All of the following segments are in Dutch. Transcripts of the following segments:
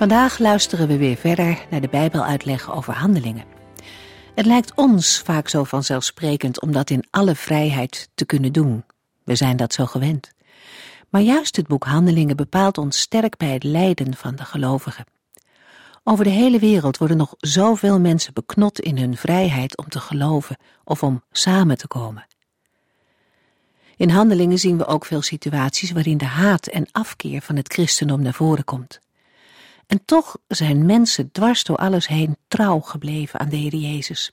Vandaag luisteren we weer verder naar de Bijbeluitleg over handelingen. Het lijkt ons vaak zo vanzelfsprekend om dat in alle vrijheid te kunnen doen. We zijn dat zo gewend. Maar juist het boek Handelingen bepaalt ons sterk bij het lijden van de gelovigen. Over de hele wereld worden nog zoveel mensen beknot in hun vrijheid om te geloven of om samen te komen. In handelingen zien we ook veel situaties waarin de haat en afkeer van het christendom naar voren komt. En toch zijn mensen dwars door alles heen trouw gebleven aan de Heer Jezus.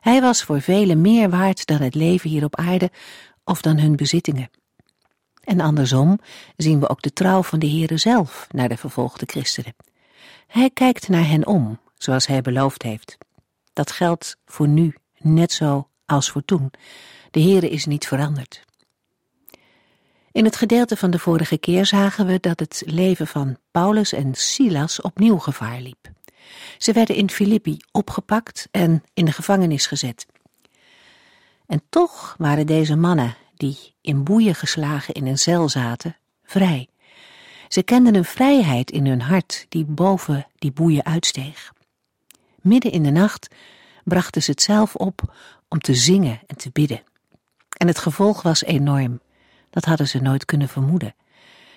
Hij was voor velen meer waard dan het leven hier op aarde of dan hun bezittingen. En andersom zien we ook de trouw van de Heere zelf naar de vervolgde christenen. Hij kijkt naar hen om, zoals hij beloofd heeft. Dat geldt voor nu net zo als voor toen. De Heere is niet veranderd. In het gedeelte van de vorige keer zagen we dat het leven van Paulus en Silas opnieuw gevaar liep. Ze werden in Filippi opgepakt en in de gevangenis gezet. En toch waren deze mannen, die in boeien geslagen in een cel zaten, vrij. Ze kenden een vrijheid in hun hart die boven die boeien uitsteeg. Midden in de nacht brachten ze het zelf op om te zingen en te bidden. En het gevolg was enorm. Dat hadden ze nooit kunnen vermoeden.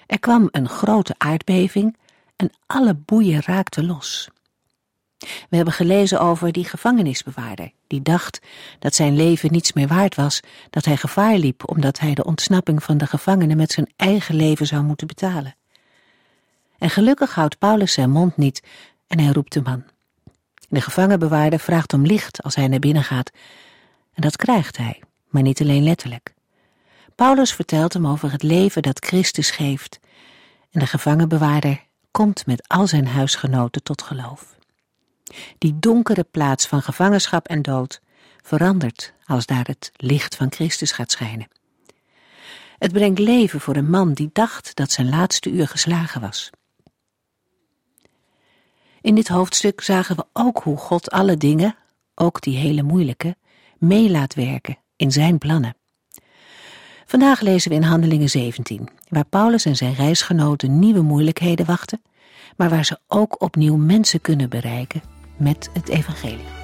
Er kwam een grote aardbeving en alle boeien raakten los. We hebben gelezen over die gevangenisbewaarder, die dacht dat zijn leven niets meer waard was, dat hij gevaar liep omdat hij de ontsnapping van de gevangenen met zijn eigen leven zou moeten betalen. En gelukkig houdt Paulus zijn mond niet en hij roept de man. De gevangenbewaarder vraagt om licht als hij naar binnen gaat, en dat krijgt hij, maar niet alleen letterlijk. Paulus vertelt hem over het leven dat Christus geeft en de gevangenbewaarder komt met al zijn huisgenoten tot geloof. Die donkere plaats van gevangenschap en dood verandert als daar het licht van Christus gaat schijnen. Het brengt leven voor een man die dacht dat zijn laatste uur geslagen was. In dit hoofdstuk zagen we ook hoe God alle dingen, ook die hele moeilijke, mee laat werken in zijn plannen. Vandaag lezen we in Handelingen 17, waar Paulus en zijn reisgenoten nieuwe moeilijkheden wachten, maar waar ze ook opnieuw mensen kunnen bereiken met het evangelie.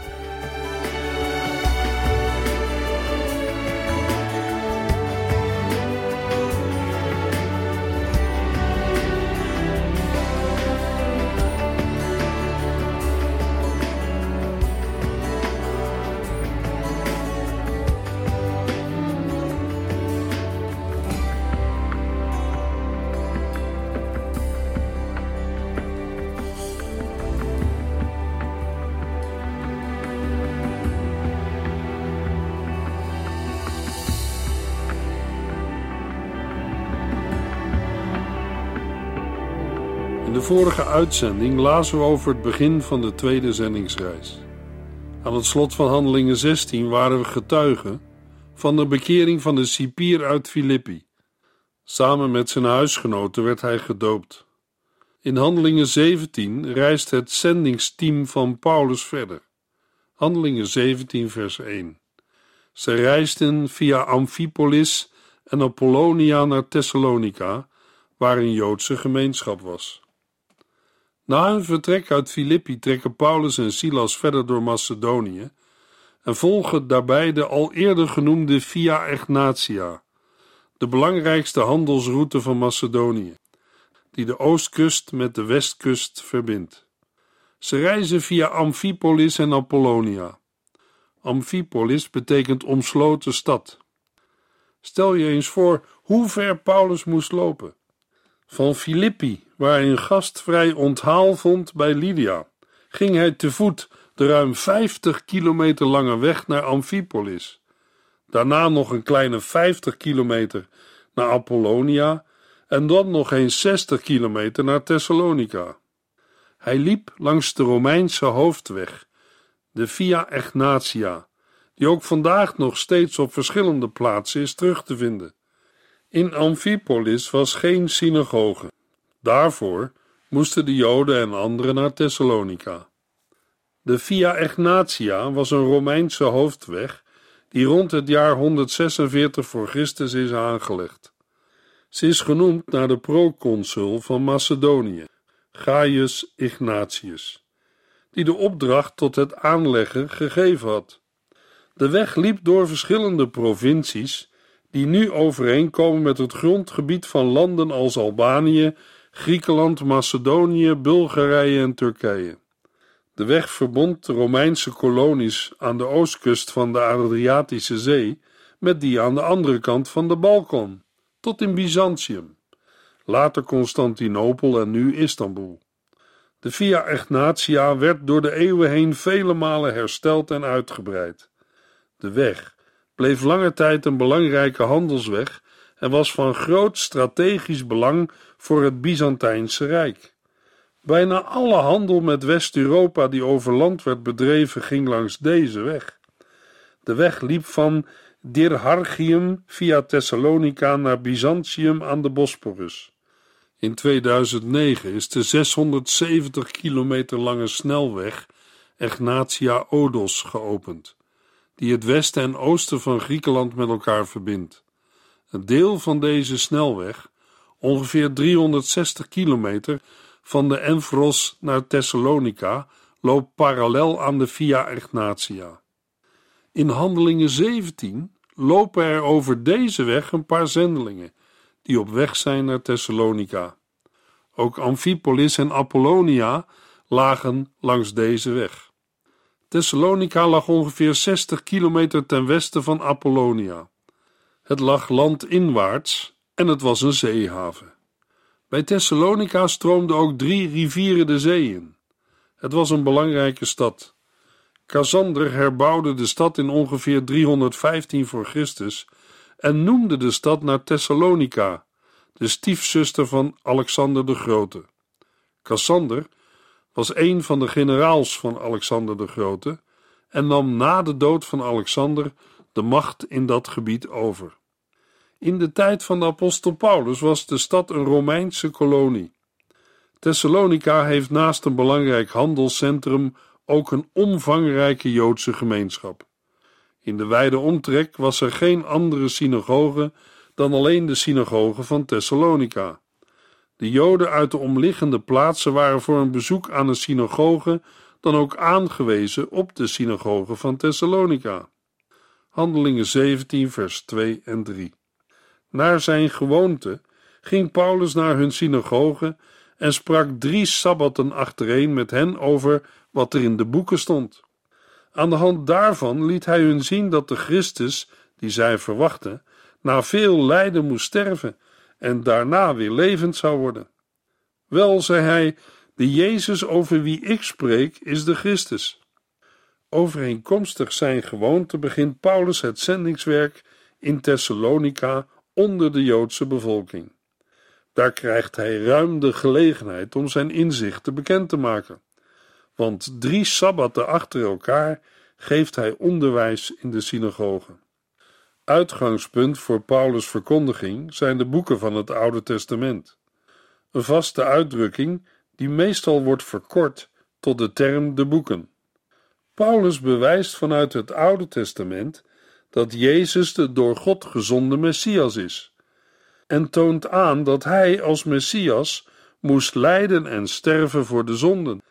Vorige uitzending lazen we over het begin van de tweede zendingsreis. Aan het slot van Handelingen 16 waren we getuigen van de bekering van de cipier uit Filippi. Samen met zijn huisgenoten werd hij gedoopt. In Handelingen 17 reist het zendingsteam van Paulus verder. Handelingen 17, vers 1. Ze reisden via Amphipolis en Apollonia naar Thessalonica, waar een Joodse gemeenschap was. Na hun vertrek uit Filippi trekken Paulus en Silas verder door Macedonië en volgen daarbij de al eerder genoemde Via Egnatia, de belangrijkste handelsroute van Macedonië, die de oostkust met de westkust verbindt. Ze reizen via Amphipolis en Apollonia. Amphipolis betekent omsloten stad. Stel je eens voor hoe ver Paulus moest lopen. Van Filippi waar hij een gastvrij onthaal vond bij Lydia, ging hij te voet de ruim 50 kilometer lange weg naar Amphipolis. Daarna nog een kleine 50 kilometer naar Apollonia en dan nog eens 60 kilometer naar Thessalonica. Hij liep langs de Romeinse hoofdweg, de Via Egnatia, die ook vandaag nog steeds op verschillende plaatsen is terug te vinden. In Amphipolis was geen synagoge. Daarvoor moesten de Joden en anderen naar Thessalonica. De Via Egnatia was een Romeinse hoofdweg die rond het jaar 146 voor Christus is aangelegd. Ze is genoemd naar de proconsul van Macedonië, Gaius Ignatius, die de opdracht tot het aanleggen gegeven had. De weg liep door verschillende provincies die nu overeenkomen met het grondgebied van landen als Albanië, Griekenland, Macedonië, Bulgarije en Turkije. De weg verbond de Romeinse kolonies aan de oostkust van de Adriatische Zee met die aan de andere kant van de Balkan, tot in Byzantium, later Constantinopel en nu Istanbul. De Via Egnatia werd door de eeuwen heen vele malen hersteld en uitgebreid. De weg bleef lange tijd een belangrijke handelsweg en was van groot strategisch belang voor het Byzantijnse Rijk. Bijna alle handel met West-Europa die over land werd bedreven ging langs deze weg. De weg liep van Dirhargium via Thessalonica naar Byzantium aan de Bosporus. In 2009 is de 670 kilometer lange snelweg Egnatia Odos geopend, die het westen en oosten van Griekenland met elkaar verbindt. Een deel van deze snelweg, ongeveer 360 kilometer, van de Enfros naar Thessalonica loopt parallel aan de Via Egnatia. In Handelingen 17 lopen er over deze weg een paar zendelingen die op weg zijn naar Thessalonica. Ook Amphipolis en Apollonia lagen langs deze weg. Thessalonica lag ongeveer 60 kilometer ten westen van Apollonia. Het lag landinwaarts en het was een zeehaven. Bij Thessalonica stroomden ook drie rivieren de zee in. Het was een belangrijke stad. Cassander herbouwde de stad in ongeveer 315 voor Christus en noemde de stad naar Thessalonica, de stiefzuster van Alexander de Grote. Cassander was een van de generaals van Alexander de Grote en nam na de dood van Alexander de macht in dat gebied over. In de tijd van de apostel Paulus was de stad een Romeinse kolonie. Thessalonica heeft naast een belangrijk handelscentrum ook een omvangrijke Joodse gemeenschap. In de wijde omtrek was er geen andere synagoge dan alleen de synagoge van Thessalonica. De Joden uit de omliggende plaatsen waren voor een bezoek aan een synagoge dan ook aangewezen op de synagoge van Thessalonica. Handelingen 17, vers 2 en 3. Naar zijn gewoonte ging Paulus naar hun synagoge en sprak drie sabbatten achtereen met hen over wat er in de boeken stond. Aan de hand daarvan liet hij hun zien dat de Christus, die zij verwachten, na veel lijden moest sterven en daarna weer levend zou worden. Wel, zei hij, de Jezus over wie ik spreek is de Christus. Overeenkomstig zijn gewoonte begint Paulus het zendingswerk in Thessalonica onder de Joodse bevolking. Daar krijgt hij ruim de gelegenheid om zijn inzichten bekend te maken. Want drie sabbatten achter elkaar geeft hij onderwijs in de synagoge. Uitgangspunt voor Paulus' verkondiging zijn de boeken van het Oude Testament. Een vaste uitdrukking die meestal wordt verkort tot de term de boeken. Paulus bewijst vanuit het Oude Testament dat Jezus de door God gezonde Messias is, en toont aan dat hij als Messias moest lijden en sterven voor de zonden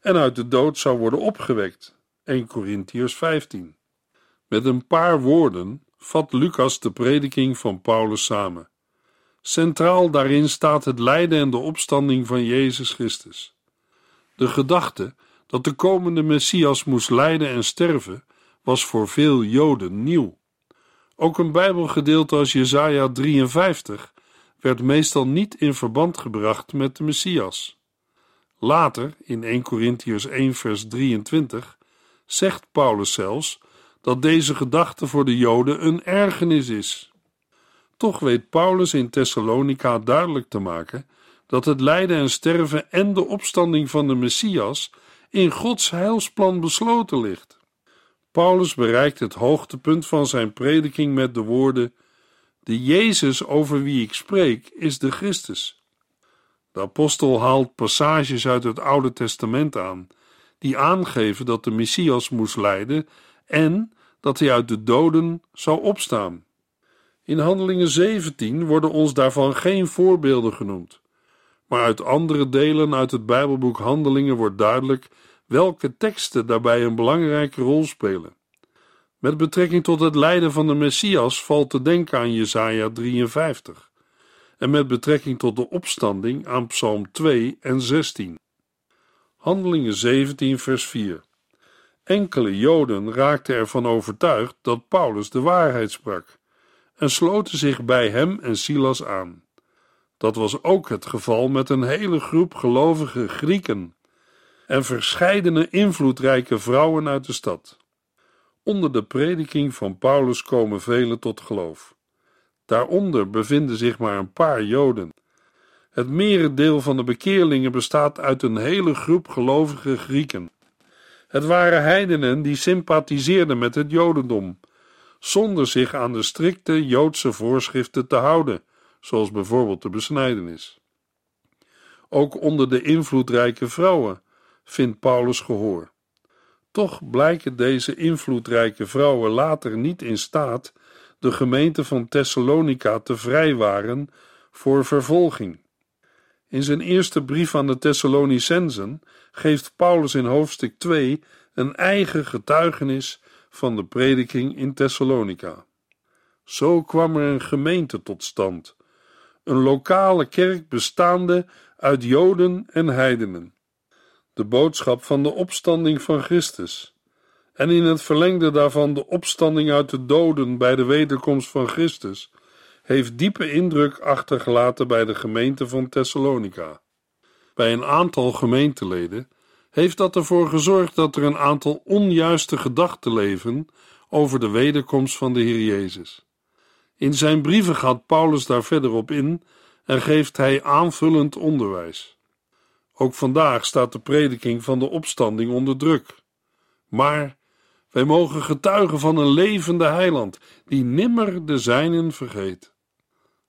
en uit de dood zou worden opgewekt. 1 Corinthians 15. Met een paar woorden vat Lucas de prediking van Paulus samen. Centraal daarin staat het lijden en de opstanding van Jezus Christus. De gedachte dat de komende Messias moest lijden en sterven was voor veel Joden nieuw. Ook een Bijbelgedeelte als Jesaja 53 werd meestal niet in verband gebracht met de Messias. Later, in 1 Corinthians 1 vers 23, zegt Paulus zelfs dat deze gedachte voor de Joden een ergernis is. Toch weet Paulus in Thessalonica duidelijk te maken dat het lijden en sterven en de opstanding van de Messias in Gods heilsplan besloten ligt. Paulus bereikt het hoogtepunt van zijn prediking met de woorden: De Jezus over wie ik spreek is de Christus. De apostel haalt passages uit het Oude Testament aan, die aangeven dat de Messias moest lijden en dat hij uit de doden zou opstaan. In Handelingen 17 worden ons daarvan geen voorbeelden genoemd, maar uit andere delen uit het Bijbelboek Handelingen wordt duidelijk welke teksten daarbij een belangrijke rol spelen. Met betrekking tot het lijden van de Messias valt te denken aan Jesaja 53 en met betrekking tot de opstanding aan Psalm 2 en 16. Handelingen 17 vers 4 Enkele Joden raakten ervan overtuigd dat Paulus de waarheid sprak en sloten zich bij hem en Silas aan. Dat was ook het geval met een hele groep gelovige Grieken en verscheidene invloedrijke vrouwen uit de stad. Onder de prediking van Paulus komen velen tot geloof. Daaronder bevinden zich maar een paar Joden. Het merendeel van de bekeerlingen bestaat uit een hele groep gelovige Grieken. Het waren heidenen die sympathiseerden met het Jodendom, zonder zich aan de strikte Joodse voorschriften te houden, zoals bijvoorbeeld de besnijdenis. Ook onder de invloedrijke vrouwen vindt Paulus gehoor. Toch blijken deze invloedrijke vrouwen later niet in staat de gemeente van Thessalonica te vrijwaren voor vervolging. In zijn eerste brief aan de Thessalonicensen geeft Paulus in hoofdstuk 2 een eigen getuigenis van de prediking in Thessalonica. Zo kwam er een gemeente tot stand, een lokale kerk bestaande uit Joden en heidenen. De boodschap van de opstanding van Christus en in het verlengde daarvan de opstanding uit de doden bij de wederkomst van Christus heeft diepe indruk achtergelaten bij de gemeente van Thessalonica. Bij een aantal gemeenteleden heeft dat ervoor gezorgd dat er een aantal onjuiste gedachten leven over de wederkomst van de Heer Jezus. In zijn brieven gaat Paulus daar verder op in en geeft hij aanvullend onderwijs. Ook vandaag staat de prediking van de opstanding onder druk. Maar wij mogen getuigen van een levende heiland die nimmer de zijnen vergeet.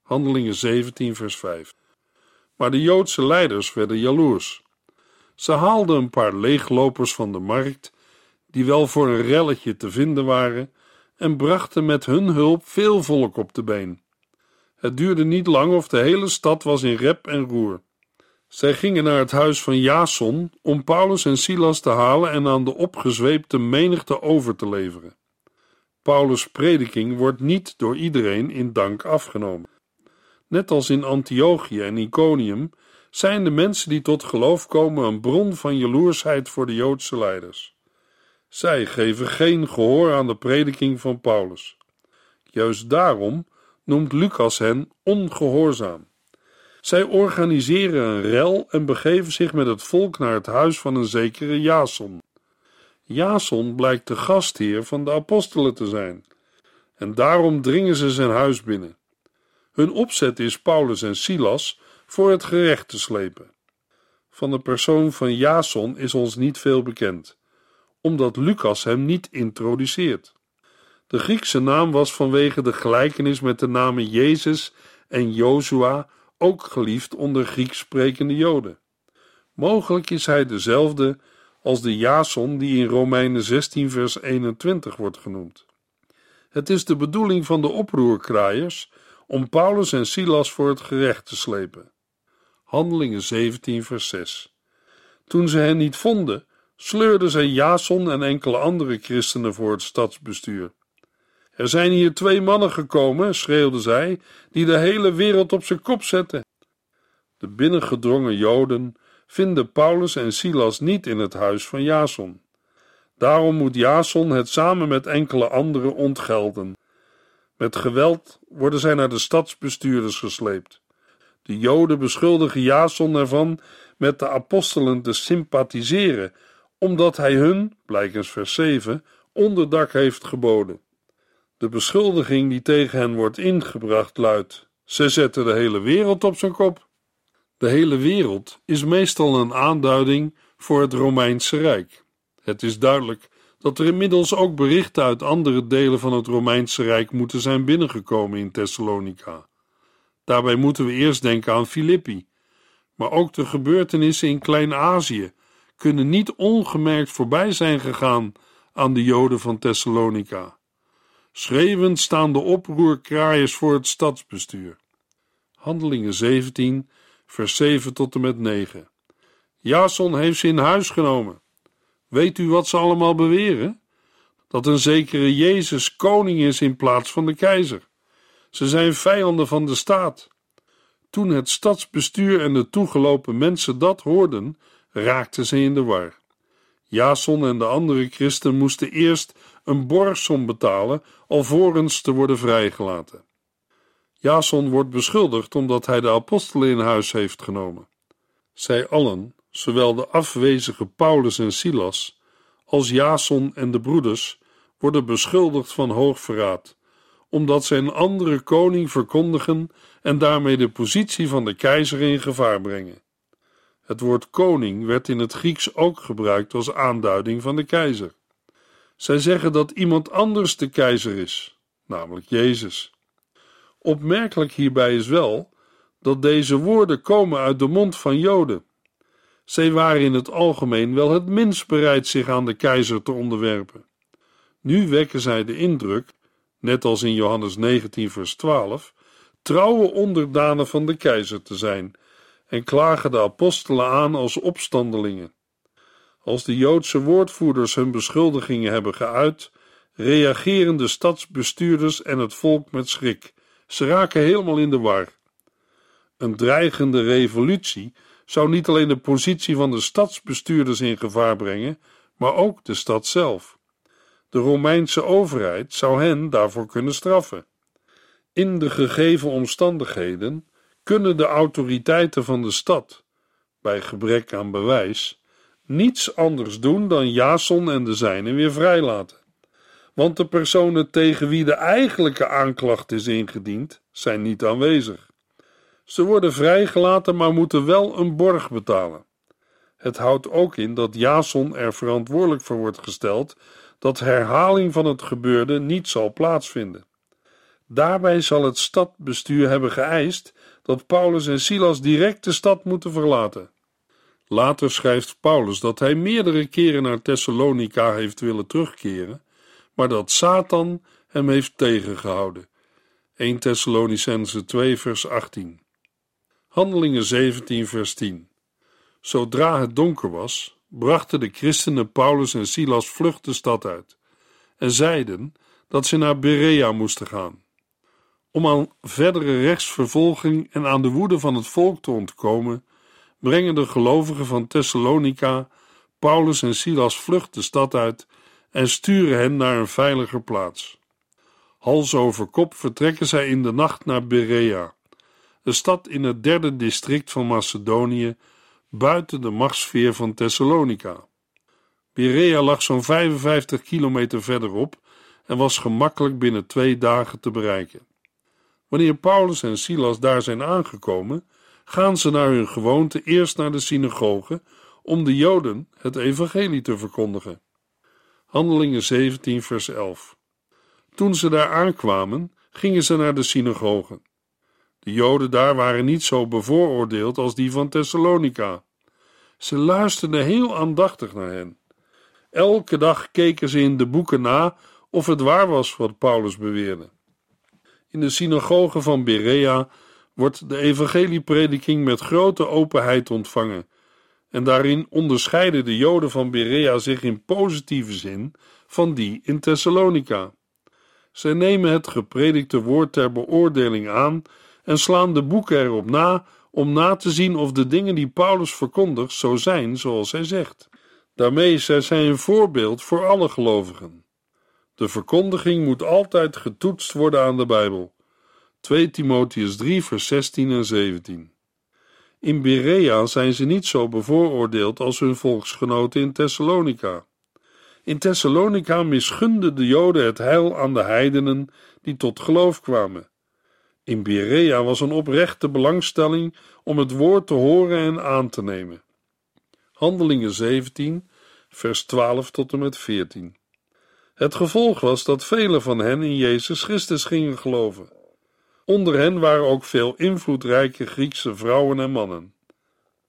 Handelingen 17, vers 5. Maar de Joodse leiders werden jaloers. Ze haalden een paar leeglopers van de markt, die wel voor een relletje te vinden waren, en brachten met hun hulp veel volk op de been. Het duurde niet lang of de hele stad was in rep en roer. Zij gingen naar het huis van Jason om Paulus en Silas te halen en aan de opgezweepte menigte over te leveren. Paulus' prediking wordt niet door iedereen in dank afgenomen. Net als in Antiochië en Iconium zijn de mensen die tot geloof komen een bron van jaloersheid voor de Joodse leiders. Zij geven geen gehoor aan de prediking van Paulus. Juist daarom noemt Lucas hen ongehoorzaam. Zij organiseren een rel en begeven zich met het volk naar het huis van een zekere Jason. Jason blijkt de gastheer van de apostelen te zijn, en daarom dringen ze zijn huis binnen. Hun opzet is Paulus en Silas voor het gerecht te slepen. Van de persoon van Jason is ons niet veel bekend, omdat Lucas hem niet introduceert. De Griekse naam was vanwege de gelijkenis met de namen Jezus en Jozua ook geliefd onder Grieks sprekende Joden. Mogelijk is hij dezelfde als de Jason die in Romeinen 16 vers 21 wordt genoemd. Het is de bedoeling van de oproerkraaiers om Paulus en Silas voor het gerecht te slepen. Handelingen 17 vers 6 Toen ze hen niet vonden, sleurden zij Jason en enkele andere christenen voor het stadsbestuur. Er zijn hier twee mannen gekomen, schreeuwden zij, die de hele wereld op zijn kop zetten. De binnengedrongen Joden vinden Paulus en Silas niet in het huis van Jason. Daarom moet Jason het samen met enkele anderen ontgelden. Met geweld worden zij naar de stadsbestuurders gesleept. De Joden beschuldigen Jason ervan met de apostelen te sympathiseren, omdat hij hun, blijkens vers 7, onderdak heeft geboden. De beschuldiging die tegen hen wordt ingebracht luidt: ze zetten de hele wereld op zijn kop. De hele wereld is meestal een aanduiding voor het Romeinse Rijk. Het is duidelijk dat er inmiddels ook berichten uit andere delen van het Romeinse Rijk moeten zijn binnengekomen in Thessalonica. Daarbij moeten we eerst denken aan Filippi, maar ook de gebeurtenissen in Klein-Azië kunnen niet ongemerkt voorbij zijn gegaan aan de Joden van Thessalonica. Schreeuwend staan de oproerkraaiers voor het stadsbestuur. Handelingen 17, vers 7 tot en met 9. Jason heeft ze in huis genomen. Weet u wat ze allemaal beweren? Dat een zekere Jezus koning is in plaats van de keizer. Ze zijn vijanden van de staat. Toen het stadsbestuur en de toegelopen mensen dat hoorden, raakten ze in de war. Jason en de andere christen moesten eerst een borgsom betalen alvorens te worden vrijgelaten. Jason wordt beschuldigd omdat hij de apostelen in huis heeft genomen. Zij allen, zowel de afwezige Paulus en Silas als Jason en de broeders, worden beschuldigd van hoogverraad, omdat zij een andere koning verkondigen en daarmee de positie van de keizer in gevaar brengen. Het woord koning werd in het Grieks ook gebruikt als aanduiding van de keizer. Zij zeggen dat iemand anders de keizer is, namelijk Jezus. Opmerkelijk hierbij is wel dat deze woorden komen uit de mond van Joden. Zij waren in het algemeen wel het minst bereid zich aan de keizer te onderwerpen. Nu wekken zij de indruk, net als in Johannes 19, vers 12, trouwe onderdanen van de keizer te zijn en klagen de apostelen aan als opstandelingen. Als de Joodse woordvoerders hun beschuldigingen hebben geuit, reageren de stadsbestuurders en het volk met schrik. Ze raken helemaal in de war. Een dreigende revolutie zou niet alleen de positie van de stadsbestuurders in gevaar brengen, maar ook de stad zelf. De Romeinse overheid zou hen daarvoor kunnen straffen. In de gegeven omstandigheden kunnen de autoriteiten van de stad, bij gebrek aan bewijs, niets anders doen dan Jason en de zijnen weer vrijlaten. Want de personen tegen wie de eigenlijke aanklacht is ingediend, zijn niet aanwezig. Ze worden vrijgelaten, maar moeten wel een borg betalen. Het houdt ook in dat Jason er verantwoordelijk voor wordt gesteld dat herhaling van het gebeurde niet zal plaatsvinden. Daarbij zal het stadbestuur hebben geëist dat Paulus en Silas direct de stad moeten verlaten. Later schrijft Paulus dat hij meerdere keren naar Thessalonica heeft willen terugkeren, maar dat Satan hem heeft tegengehouden. 1 Thessalonicense 2 vers 18 Handelingen 17 vers 10 Zodra het donker was, brachten de christenen Paulus en Silas vlucht de stad uit en zeiden dat ze naar Berea moesten gaan. Om aan verdere rechtsvervolging en aan de woede van het volk te ontkomen, brengen de gelovigen van Thessalonica Paulus en Silas vlucht de stad uit en sturen hen naar een veiliger plaats. Hals over kop vertrekken zij in de nacht naar Berea, een stad in het derde district van Macedonië, buiten de machtssfeer van Thessalonica. Berea lag zo'n 55 kilometer verderop en was gemakkelijk binnen twee dagen te bereiken. Wanneer Paulus en Silas daar zijn aangekomen, gaan ze naar hun gewoonte eerst naar de synagoge om de Joden het evangelie te verkondigen. Handelingen 17, vers 11. Toen ze daar aankwamen, gingen ze naar de synagoge. De Joden daar waren niet zo bevooroordeeld als die van Thessalonica. Ze luisterden heel aandachtig naar hen. Elke dag keken ze in de boeken na of het waar was wat Paulus beweerde. In de synagoge van Berea wordt de evangelieprediking met grote openheid ontvangen, en daarin onderscheiden de Joden van Berea zich in positieve zin van die in Thessalonica. Zij nemen het gepredikte woord ter beoordeling aan en slaan de boeken erop na om na te zien of de dingen die Paulus verkondigt zo zijn zoals hij zegt. Daarmee zijn zij een voorbeeld voor alle gelovigen. De verkondiging moet altijd getoetst worden aan de Bijbel. 2 Timotheus 3, vers 16 en 17. In Berea zijn ze niet zo bevooroordeeld als hun volksgenoten in Thessalonica. In Thessalonica misgunden de Joden het heil aan de heidenen die tot geloof kwamen. In Berea was een oprechte belangstelling om het woord te horen en aan te nemen. Handelingen 17, vers 12 tot en met 14. Het gevolg was dat velen van hen in Jezus Christus gingen geloven. Onder hen waren ook veel invloedrijke Griekse vrouwen en mannen.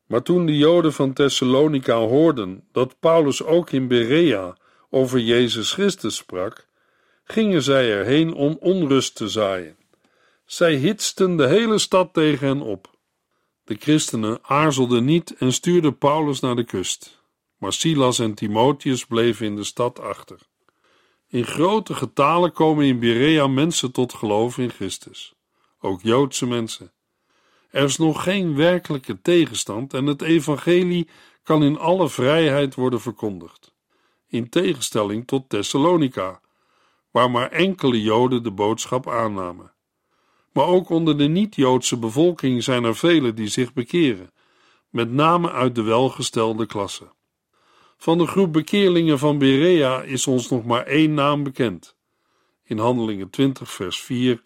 Maar toen de Joden van Thessalonica hoorden dat Paulus ook in Berea over Jezus Christus sprak, gingen zij erheen om onrust te zaaien. Zij hitsten de hele stad tegen hen op. De christenen aarzelden niet en stuurden Paulus naar de kust, maar Silas en Timotheus bleven in de stad achter. In grote getalen komen in Berea mensen tot geloof in Christus, ook Joodse mensen. Er is nog geen werkelijke tegenstand en het evangelie kan in alle vrijheid worden verkondigd. In tegenstelling tot Thessalonica, waar maar enkele Joden de boodschap aannamen. Maar ook onder de niet-Joodse bevolking zijn er velen die zich bekeren, met name uit de welgestelde klasse. Van de groep bekeerlingen van Berea is ons nog maar één naam bekend. In Handelingen 20, vers 4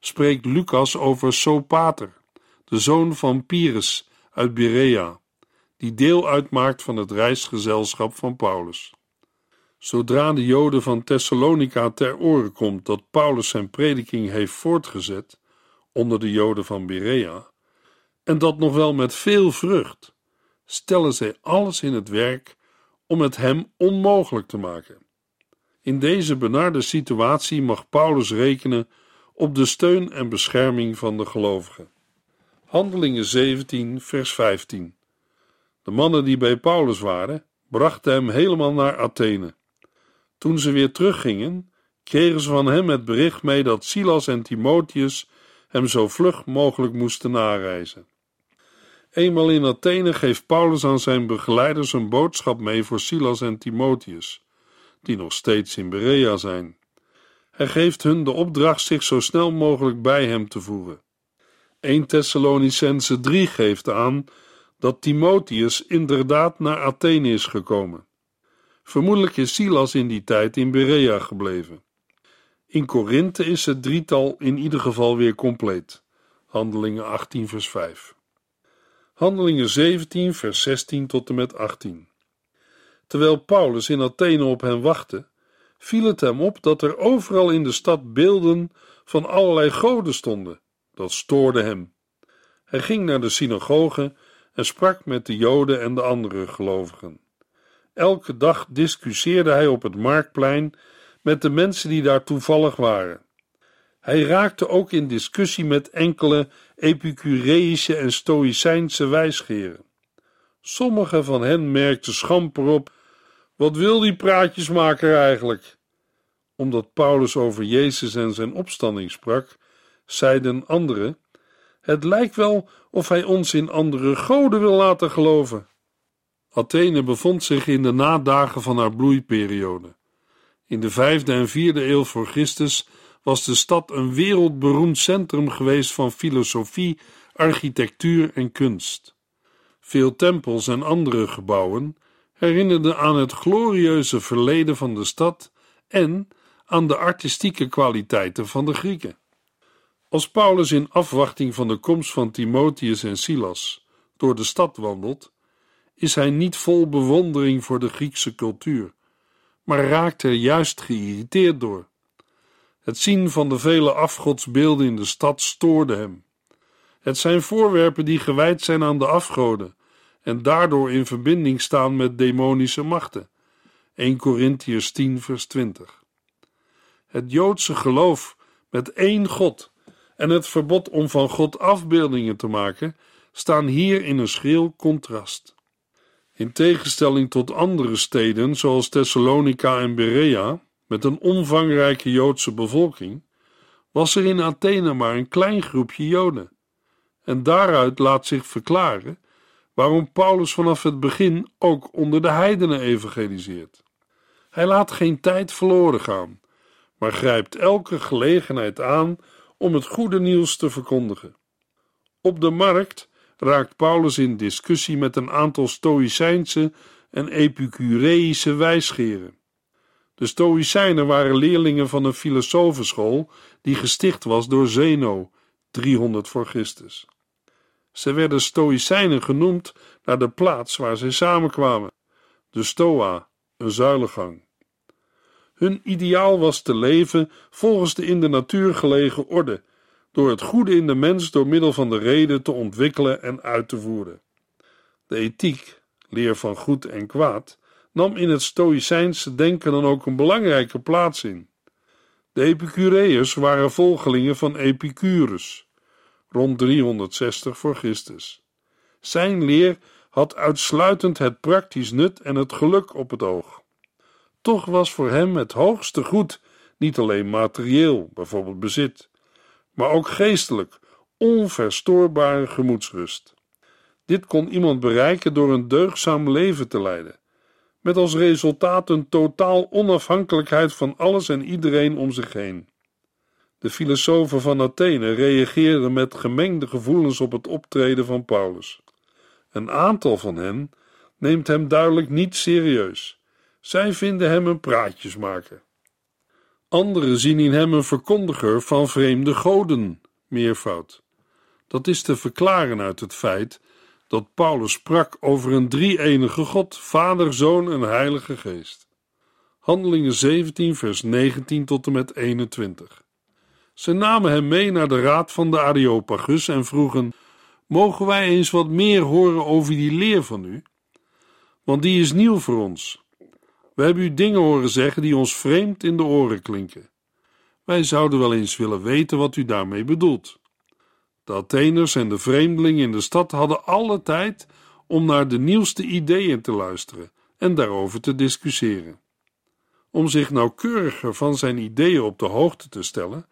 spreekt Lucas over Sopater, de zoon van Pyrrhus uit Berea, die deel uitmaakt van het reisgezelschap van Paulus. Zodra de Joden van Thessalonica ter oren komt dat Paulus zijn prediking heeft voortgezet onder de Joden van Berea, en dat nog wel met veel vrucht, stellen zij alles in het werk om het hem onmogelijk te maken. In deze benarde situatie mag Paulus rekenen op de steun en bescherming van de gelovigen. Handelingen 17, vers 15. De mannen die bij Paulus waren, brachten hem helemaal naar Athene. Toen ze weer teruggingen, kregen ze van hem het bericht mee dat Silas en Timotheus hem zo vlug mogelijk moesten nareizen. Eenmaal in Athene geeft Paulus aan zijn begeleiders een boodschap mee voor Silas en Timotheus, die nog steeds in Berea zijn. Hij geeft hun de opdracht zich zo snel mogelijk bij hem te voegen. 1 Thessalonicense 3 geeft aan dat Timotheus inderdaad naar Athene is gekomen. Vermoedelijk is Silas in die tijd in Berea gebleven. In Korinthe is het drietal in ieder geval weer compleet. Handelingen 18 vers 5. Handelingen 17 vers 16 tot en met 18. Terwijl Paulus in Athene op hen wachtte, viel het hem op dat er overal in de stad beelden van allerlei goden stonden. Dat stoorde hem. Hij ging naar de synagoge en sprak met de Joden en de andere gelovigen. Elke dag discussieerde hij op het marktplein met de mensen die daar toevallig waren. Hij raakte ook in discussie met enkele Epicureïsche en Stoïcijnse wijsgeren. Sommige van hen merkten schamper op: wat wil die praatjesmaker eigenlijk? Omdat Paulus over Jezus en zijn opstanding sprak, zeiden anderen: Het lijkt wel of hij ons in andere goden wil laten geloven. Athene bevond zich in de nadagen van haar bloeiperiode. In de vijfde en vierde eeuw voor Christus was de stad een wereldberoemd centrum geweest van filosofie, architectuur en kunst. Veel tempels en andere gebouwen herinnerden aan het glorieuze verleden van de stad en aan de artistieke kwaliteiten van de Grieken. Als Paulus in afwachting van de komst van Timotheus en Silas door de stad wandelt, is hij niet vol bewondering voor de Griekse cultuur, maar raakt er juist geïrriteerd door. Het zien van de vele afgodsbeelden in de stad stoorde hem. Het zijn voorwerpen die gewijd zijn aan de afgoden en daardoor in verbinding staan met demonische machten. 1 Corinthiërs 10 vers 20. Het Joodse geloof met één God en het verbod om van God afbeeldingen te maken staan hier in een schril contrast. In tegenstelling tot andere steden zoals Thessalonica en Berea, met een omvangrijke Joodse bevolking, was er in Athene maar een klein groepje Joden. En daaruit laat zich verklaren waarom Paulus vanaf het begin ook onder de heidenen evangeliseert. Hij laat geen tijd verloren gaan, maar grijpt elke gelegenheid aan om het goede nieuws te verkondigen. Op de markt raakt Paulus in discussie met een aantal Stoïcijnse en Epicureïsche wijsgeren. De Stoïcijnen waren leerlingen van een filosofenschool die gesticht was door Zeno, 300 voor Christus. Ze werden Stoïcijnen genoemd naar de plaats waar zij samenkwamen, de Stoa, een zuilengang. Hun ideaal was te leven volgens de in de natuur gelegen orde, door het goede in de mens door middel van de reden te ontwikkelen en uit te voeren. De ethiek, leer van goed en kwaad, nam in het Stoïcijnse denken dan ook een belangrijke plaats in. De Epicureërs waren volgelingen van Epicurus, rond 360 voor Christus. Zijn leer had uitsluitend het praktisch nut en het geluk op het oog. Toch was voor hem het hoogste goed niet alleen materieel, bijvoorbeeld bezit, maar ook geestelijk, onverstoorbare gemoedsrust. Dit kon iemand bereiken door een deugzaam leven te leiden, met als resultaat een totaal onafhankelijkheid van alles en iedereen om zich heen. De filosofen van Athene reageerden met gemengde gevoelens op het optreden van Paulus. Een aantal van hen neemt hem duidelijk niet serieus. Zij vinden hem een praatjesmaker. Anderen zien in hem een verkondiger van vreemde goden, meervoud. Dat is te verklaren uit het feit dat Paulus sprak over een drie-enige God, Vader, Zoon en Heilige Geest. Handelingen 17, vers 19 tot en met 21. Ze namen hem mee naar de raad van de Areopagus en vroegen: Mogen wij eens wat meer horen over die leer van u? Want die is nieuw voor ons. We hebben u dingen horen zeggen die ons vreemd in de oren klinken. Wij zouden wel eens willen weten wat u daarmee bedoelt. De Atheners en de vreemdelingen in de stad hadden alle tijd om naar de nieuwste ideeën te luisteren en daarover te discussiëren. Om zich nauwkeuriger van zijn ideeën op de hoogte te stellen,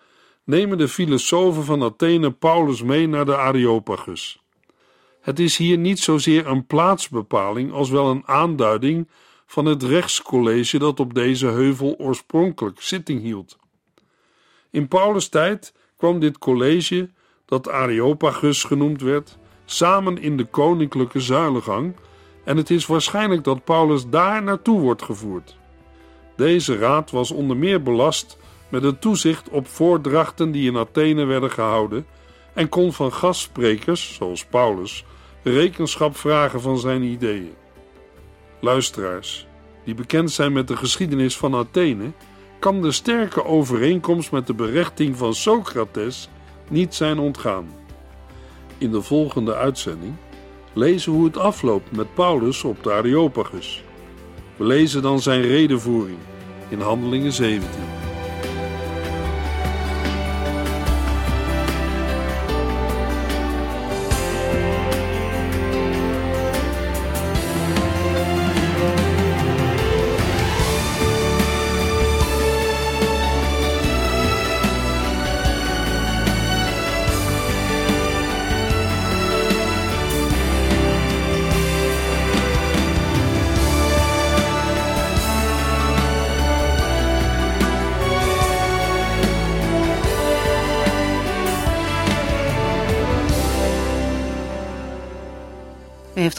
nemen de filosofen van Athene Paulus mee naar de Areopagus. Het is hier niet zozeer een plaatsbepaling als wel een aanduiding van het rechtscollege dat op deze heuvel oorspronkelijk zitting hield. In Paulus' tijd kwam dit college, dat Areopagus genoemd werd, samen in de koninklijke zuilengang en het is waarschijnlijk dat Paulus daar naartoe wordt gevoerd. Deze raad was onder meer belast met het toezicht op voordrachten die in Athene werden gehouden en kon van gastsprekers, zoals Paulus, rekenschap vragen van zijn ideeën. Luisteraars, die bekend zijn met de geschiedenis van Athene, kan de sterke overeenkomst met de berechting van Socrates niet zijn ontgaan. In de volgende uitzending lezen we hoe het afloopt met Paulus op de Areopagus. We lezen dan zijn redenvoering in Handelingen 17.